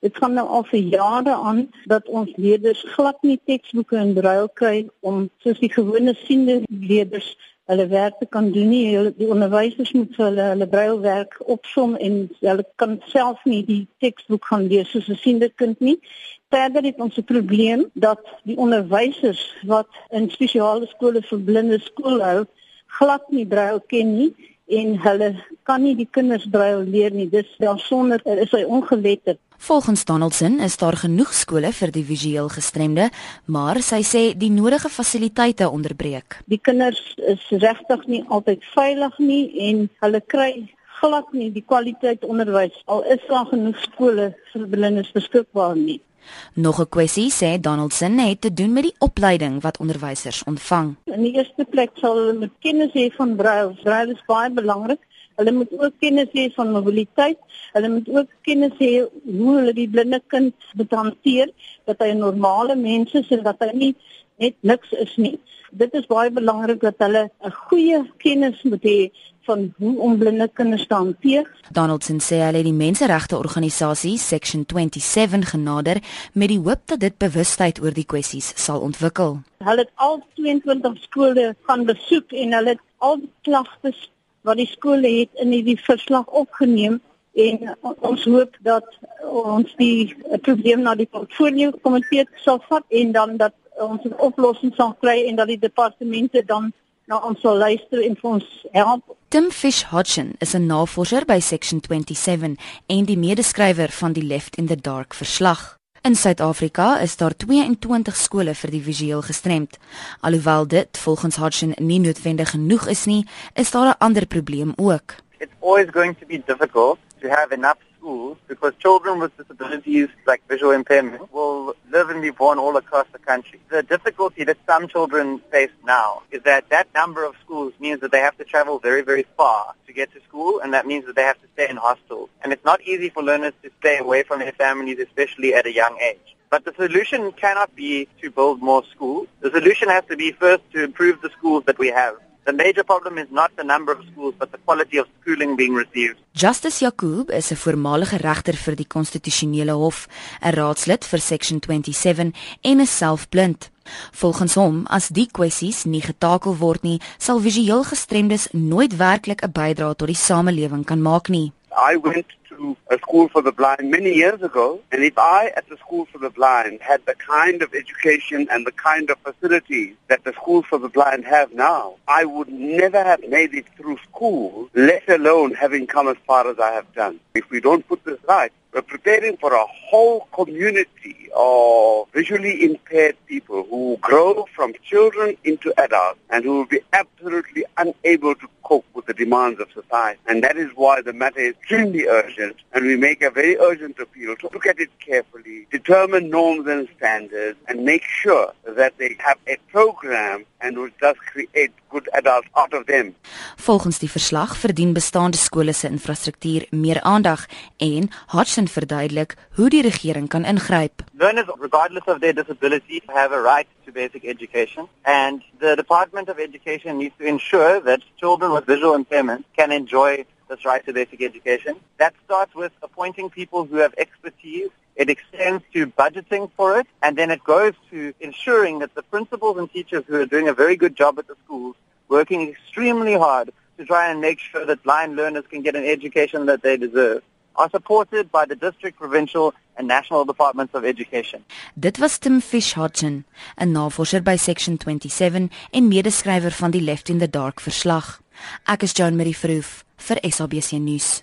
Dit gaan nou al vir jare aan dat ons leerders glad nie teksboeke in brail kry om soos die gewone siende leerders hulle werk te kan doen nie. Die onderwysers moet vir hulle hulle brailwerk opsom en hulle kan self nie die teksboek gaan lees soos 'n siende kind nie. Verder het ons 'n probleem dat die onderwysers wat in spesiale skole vir blinde skool hou, glad nie brail ken nie en hulle kan nie die kinders brail leer nie. Dis wel sonder is hy ongeletterd. Volgens Donaldson is daar genoeg skole vir die visueel gestremde, maar sy sê die nodige fasiliteite onderbreek. Die kinders is regtig nie altyd veilig nie en hulle kry glad nie die kwaliteit onderwys al is daar genoeg skole vir blindes beskikbaar nie. Nog 'n kwessie sê Donaldson het te doen met die opleiding wat onderwysers ontvang. In die eerste plek sal hulle met kennis hê van braille. Braille is baie belangrik Hulle moet ook kennis hê van mobiliteit. Hulle moet ook kennis hê hoe hulle die blinde kind moet hanteer, dat hy 'n normale mens is en dat hy nie net niks is nie. Dit is baie belangrik dat hulle 'n goeie kennis moet hê van hoe om blinde kinders te hanteer. Donaldson sê hy het die menseregte organisasie Section 27 genader met die hoop dat dit bewustheid oor die kwessies sal ontwikkel. Hulle het al 22 skole gaan besoek en hulle het al klagtes wat die skole het in hierdie verslag opgeneem en ons hoop dat ons die probleem na die portfolio komitee sal vat en dan dat ons 'n oplossing sal kry en dat die departemente dan na ons sal luister en vir ons help. Tim Fish Hodgson is 'n navorser by Section 27 en die medeskrywer van die Left in the Dark verslag. In Suid-Afrika is daar 22 skole vir die visueel gestremd. Alhoewel dit volgens Hodgson nie noodwendig genoeg is nie, is daar 'n ander probleem ook. It's always going to be difficult to have enough schools because children with disabilities like visual impairment will live and be born all across the country. The difficulty that some children face now is that that number of schools means that they have to travel very, very far to get to school, and that means that they have to stay in hostels. And it's not easy for learners to stay away from their families, especially at a young age. But the solution cannot be to build more schools. The solution has to be first to improve the schools that we have. The major problem is not the number of schools but the quality of schooling being received. Justice Jacob is 'n voormalige regter vir die konstitusionele hof, 'n raadslid vir Section 27 en is selfblind. Volgens hom, as die kwessies nie getakel word nie, sal visueel gestremdes nooit werklik 'n bydrae tot die samelewing kan maak nie. I went a school for the blind many years ago, and if I at the school for the blind had the kind of education and the kind of facilities that the schools for the blind have now, I would never have made it through school, let alone having come as far as I have done. If we don't put this right, we're preparing for a whole community of visually impaired people who grow from children into adults and who will be absolutely unable to cope with the demands of society. And that is why the matter is extremely urgent and we make a very urgent appeal to look at it carefully, determine norms and standards and make sure that they have a program and will just create good adults out of them. Volgens die verslag verdien bestaande skole se infrastruktuur meer aandag en Hodgson verduidelik hoe die regering kan ingryp. Learners regardless of their disability have a right to basic education and the Department of Education needs to ensure that children with visual impairment can enjoy this right to basic education. That starts with appointing people who have expertise It extends to budgeting for it, and then it goes to ensuring that the principals and teachers who are doing a very good job at the schools, working extremely hard to try and make sure that blind learners can get an education that they deserve, are supported by the district, provincial, and national departments of education. Dit was Tim Fish-Hodgson, 'n navorser by Section 27 en medeskrywer van die Left in the Dark verslag. Ek is Joan Marie Verhoef vir SABC nuus.